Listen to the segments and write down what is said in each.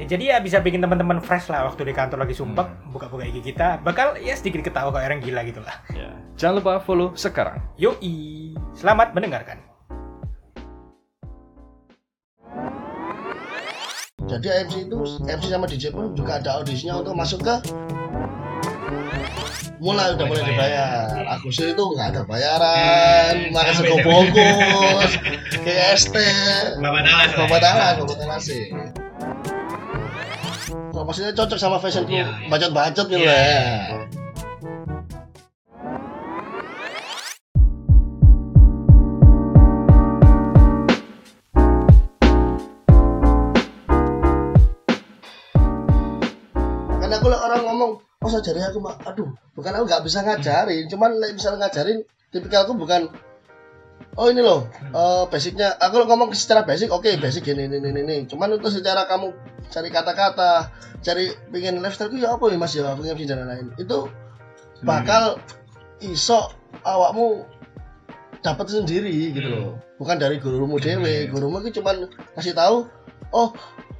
Ya, jadi ya bisa bikin teman-teman fresh lah waktu di kantor lagi sumpek, Hmm. buka-buka IG kita, bakal ya sedikit ketawa kayak orang gila gitu lah. Ya. Jangan lupa follow sekarang. Yoi, selamat mendengarkan. Jadi MC itu MC sama DJ pun juga ada audisinya untuk masuk ke mulai udah mulai dibayar. Agustus itu nggak ada bayaran, makan sego bungkus, KST, Bapak Talas. bapak dalan, bapak talase. Kalau maksudnya cocok sama fashionku, Iya, iya. bacot-bacot gitu Iya, ya. Karena aku orang ngomong, oh saya jari aku mak, aduh, bukan aku nggak bisa ngajarin, cuman like, misalnya ngajarin, tipikalku bukan, oh ini loh, eh, basicnya, aku ngomong secara basic, oke basic gini, ini, ini, ini, cuman untuk secara kamu cari kata-kata, cari pengen lifestyle ya apa nih mas? Ya, aku MC dan lain-lain, itu bakal iso awakmu dapat sendiri gitu Hmm. loh, bukan dari gurumu dewe, gurumu itu cuman kasih tahu, oh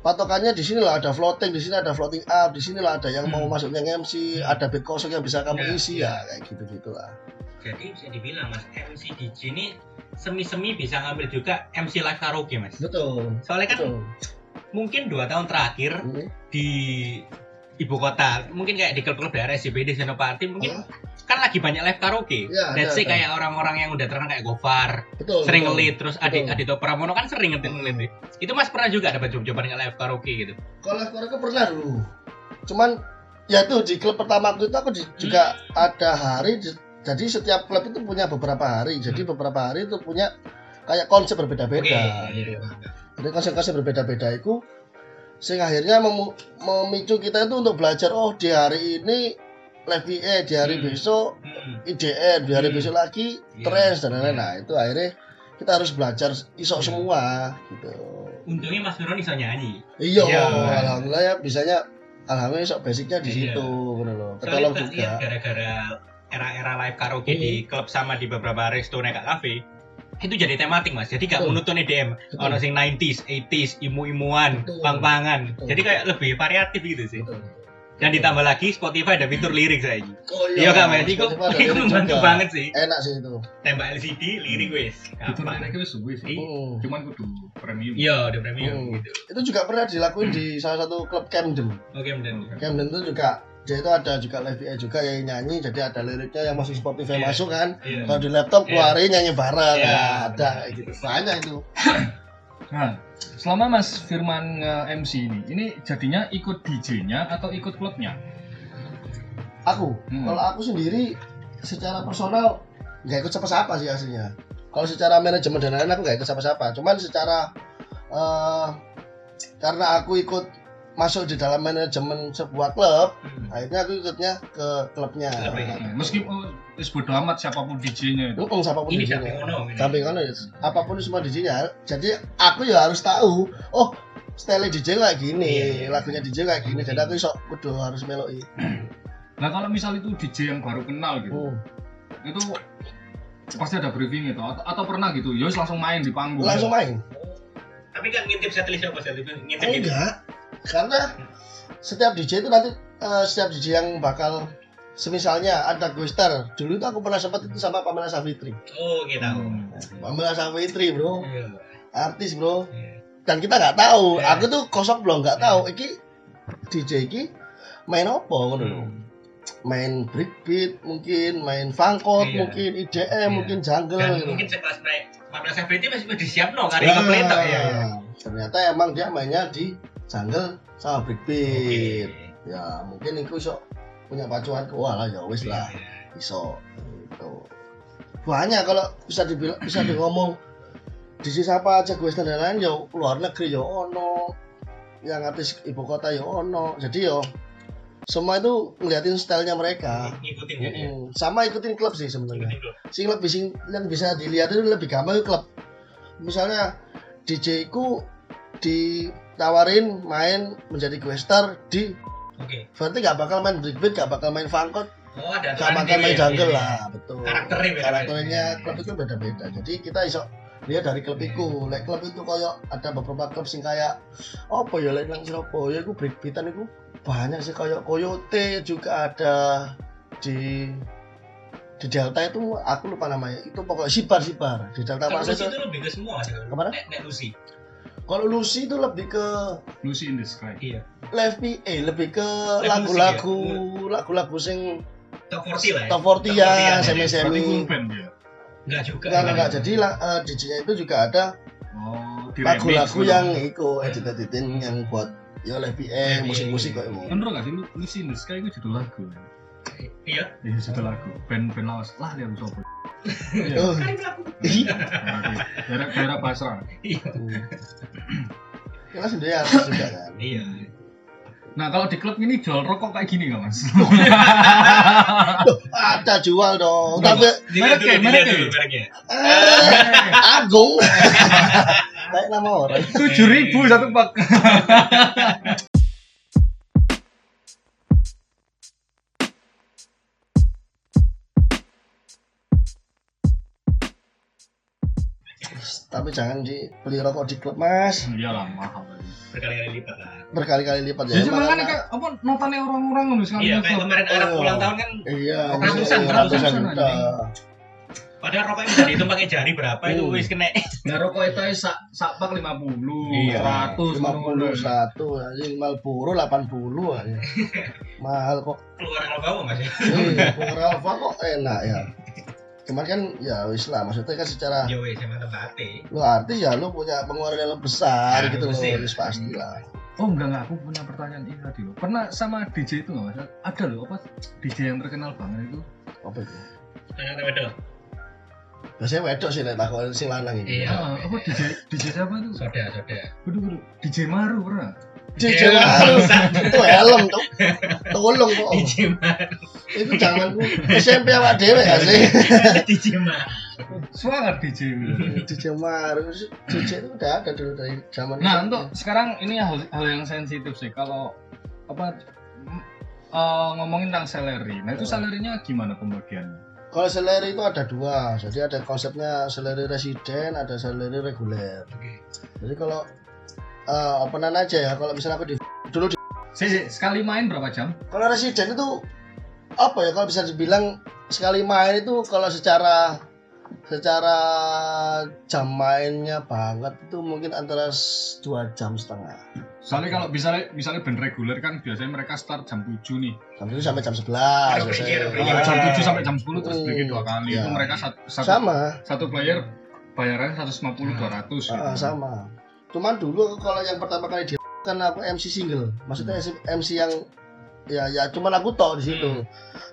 patokannya di sini lah ada floating, di sini ada floating up, di sini lah ada yang mau Hmm. masuknya MC, ada beat kosong yang bisa kamu Ya, isi. ya. ya kayak gitu gitulah. Jadi bisa dibilang mas MC DJ ini semi-semi bisa ngambil juga MC live karaoke mas. Betul. Soalnya kan Betul. mungkin dua tahun terakhir Hmm. di ibu kota, mungkin kayak di klub-klub daerah SCBD Senopati mungkin kan lagi banyak live karaoke. Ya, say ada. kayak orang-orang yang udah terkenal kayak Gofar, Betul. sering betul. ngelit, terus Betul. Adito Pramono kan sering ngelit ngelit. Itu mas pernah juga dapat coba-coba nge live karaoke gitu. Kalau live karaoke pernah dulu. Cuman ya itu di klub pertama aku itu aku di- juga ada hari di- jadi setiap klub itu punya beberapa hari. Jadi beberapa hari itu punya kayak konsep berbeda-beda Oke. gitu. Jadi konsep-konsep berbeda-beda itu sing akhirnya memu- memicu kita itu untuk belajar oh di hari ini live VA, di hari Hmm. besok Hmm. IDM, di hari Hmm. besok lagi Iya. trance dan lain-lain. Nah, itu akhirnya kita harus belajar isok Iya. semua gitu. Untungnya Mas Nuron bisa nyanyi. Iya, Iya. alhamdulillah ya bisanya alhamdulillah sok basicnya di Iya. situ gitu loh. Ketolong juga. gara-gara era-era live karaoke Hmm. di klub sama di beberapa resto neka cafe itu jadi tematik mas jadi gak EDM Betul. ono sing 90s 80s imu-imuan pang-pangan jadi kayak lebih variatif gitu sih Betul. dan ditambah lagi Spotify ada fitur lirik saya Oh iya kak mas itu itu membantu banget sih Enak sih itu. tembak LCD lirik wes Itu gampang mereka wis suwe sih. Hmm. Cuman kudu premium. iya udah premium Hmm. gitu Itu juga pernah dilakuin di salah satu klub Camden. oke dan Camden itu juga dia itu ada juga live VA juga yang nyanyi jadi ada liriknya yang masuk Spotify Iya. masuk kan iya kalau di laptop Iya. keluarin nyanyi bareng Iya. Nah, ada kayak gitu banyak itu Nah, selama Mas Firman nge-MC ini, ini jadinya ikut DJ-nya atau ikut klubnya? aku Hmm. kalau aku sendiri secara personal nggak ikut siapa-siapa sih aslinya kalau secara manajemen dan lain-lain aku nggak ikut siapa-siapa cuman secara eh karena aku ikut masuk di dalam manajemen sebuah klub Hmm. akhirnya aku ikutnya ke klubnya. Nah, Meskipun wis bodo amat siapa pun DJ-nya itu. Siapa pun ini di samping sini ono ini. samping kan apa pun semua sini jadi aku ya harus tahu oh style DJ kayak gini Iya. lagunya DJ kayak gini jadi aku sok kudu harus meloi Nah, kalau misal itu DJ yang baru kenal gitu, Hmm. itu pasti ada briefing itu atau, atau pernah gitu, ya wis langsung main di panggung. langsung main tapi kan ngintip setlist apa setlist ngintip gitu enggak karena setiap DJ itu nanti eh, setiap DJ yang bakal semisalnya ada Guster dulu itu aku pernah sempat itu sama Pamela Savitri oh kita tahu Hmm. Pamela Savitri bro Iya. artis bro Iya. dan kita nggak tahu Iya. aku tuh kosong belum nggak tahu iki DJ iki main apa ngono lho Hmm. main breakbeat mungkin main funkot Iya. mungkin IDM Iya. mungkin jungle dan gitu. mungkin sekelas Pamela Safety masih disiap no Nah, komplit tok ya ternyata emang dia mainnya di jungle sama breakbeat Oke. ya mungkin itu sok punya pacuan wah lah ya wis lah. Iya. iso gitu. Banyak kalau bisa dibilang bisa di ngomong di sini siapa aja gue dan lain-lain ya luar negeri ya ono. Yang artis ibu kota ya ono. Jadi yo semua itu ngeliatin stylenya mereka. Ngikutin gitu ya. Mm, sama ikutin klub sih sebenarnya. Sing lebih sing yang bisa dilihat itu lebih gampang itu klub. Misalnya DJ ku ditawarin main menjadi questar di Oke. berarti nggak bakal main breakbeat nggak bakal main funkot Oh, ada nggak aturan bakal gitu main ya. jungle Iya. lah betul Karakternya beda-beda. karakternya klub itu beda-beda jadi kita iso lihat dari klub itu like klub itu kayak ada beberapa klub sing kayak apa ya like nang Surabaya itu breakbeatan itu banyak sih kayak Coyote juga ada di di Delta itu aku lupa namanya itu pokoknya sibar sibar di Delta Lucy itu itu lebih ke semua sih. Ke mana? Nek, nek Lucy. Kalau Lucy itu lebih ke Lucy in the Sky. Iya. live PA lebih ke lagu-lagu musik lagu-lagu sing Top 40 lah ya. top 40 ya semi Berarti semi full band ya. Enggak juga. enggak enggak jadi lah eh, DJ-nya itu juga ada Oh, lagu-lagu yang gitu. itu edit editin yang buat ya live PA musik-musik kok emang Bener gak sih Lu- Lucy in the Sky itu judul lagu? Iya. Iya judul lagu. Band band lawas lah dia sopo. Iya. Oh, Kali pelaku. Daerah Basra. Iya. ya kan sendiri artis juga kan Iya. Nah kalau di klub ini jual rokok kayak gini nggak mas? ada jual dong tapi Mereknya, mereknya. eh, Agung kayak nama orang Tujuh ribu satu pak. tapi jangan dibeli rokok di klub mas Iyalah mahal. Berkali-kali lipat lah. berkali-kali lipat ya Ya cuma kan kayak apa notanya orang-orang ngono sekali Iya, kayak kemarin Arab Oh. ulang tahun kan iya Ratusan, iya, ratusan ratusan juta padahal rokoknya bisa dihitung pakai jari berapa itu Hmm. wis kena. Nah rokok itu sak sak pak lima puluh, Iya. seratus, lima puluh satu anjing Marlboro delapan puluh aja mahal kok Keluar album Mas ya. iya Alfa kok enak ya cuman kan ya wis lah maksudnya kan secara Ya wis emang tempatnya. lu artis ya lu punya pengeluaran yang lebih besar Ya, gitu loh wis pasti lah Oh enggak enggak, aku punya pertanyaan ini tadi loh. Pernah sama DJ itu nggak mas? Ada loh apa DJ yang terkenal banget itu? apa itu Ternyata wedok. biasanya wedok sih nek takut sing lanang ini Iya. Ah, apa DJ DJ siapa itu? Soda, soda. Waduh, waduh, DJ Maru pernah? DJ Iya, itu helm tuh tolong kok Maru. itu jangan SMP awak dewe gak sih DJ Maru. Semangat DJ. DJ Maru DJ itu udah ada dulu dari zaman Nah untuk sekarang ini hal, hal yang sensitif sih kalau apa eh, ngomongin tentang salary. Nah itu salarynya gimana pembagiannya? Kalau salary itu ada dua, jadi ada konsepnya salary residen, ada salary reguler. Jadi kalau uh, openan aja ya, kalau misalnya aku di dulu di, Si, si, sekali main berapa jam? kalau residen itu apa ya kalau bisa dibilang sekali main itu kalau secara secara jam mainnya banget itu mungkin antara dua jam setengah Soalnya kalau misalnya misalnya band reguler kan biasanya mereka start jam 7 nih. jam itu sampai jam 11 Aduh, pikir, Kalau pikir. Ah, jam 7 sampai jam 10 terus Hmm, bikin dua kali. ya. Itu mereka satu, satu, sama satu player bayarannya 150 200 gitu. Ah, sama cuman dulu kalau yang pertama kali di kan aku MC single maksudnya MC yang ya ya cuman aku tok di situ Hmm.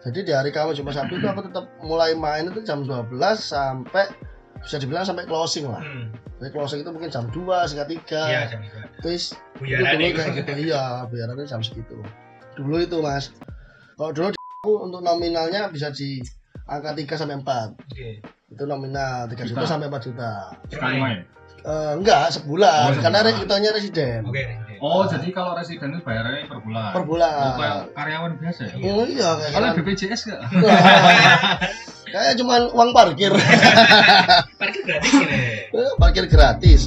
jadi di hari kamu cuma Sabtu itu aku tetap mulai main itu jam 12 sampai bisa dibilang sampai closing lah Hmm. jadi closing itu mungkin jam 2 setengah tiga Iya, jam terus itu dulu itu. kayak gitu iya biarannya jam segitu dulu itu mas kalau dulu di aku untuk nominalnya bisa di angka 3 sampai 4 Oke. itu nominal 3 juta Juta. sampai 4 juta Sekali main. Eh, enggak sebulan Oh, karena hitungnya residen Oke. oke. Oh, jadi kalau residen itu bayarannya per bulan. per bulan Oh, kayak karyawan biasa ya? Oh iya kayak Kalau kan. BPJS enggak? Kayak cuma uang parkir. Parkir gratis ini. parkir gratis.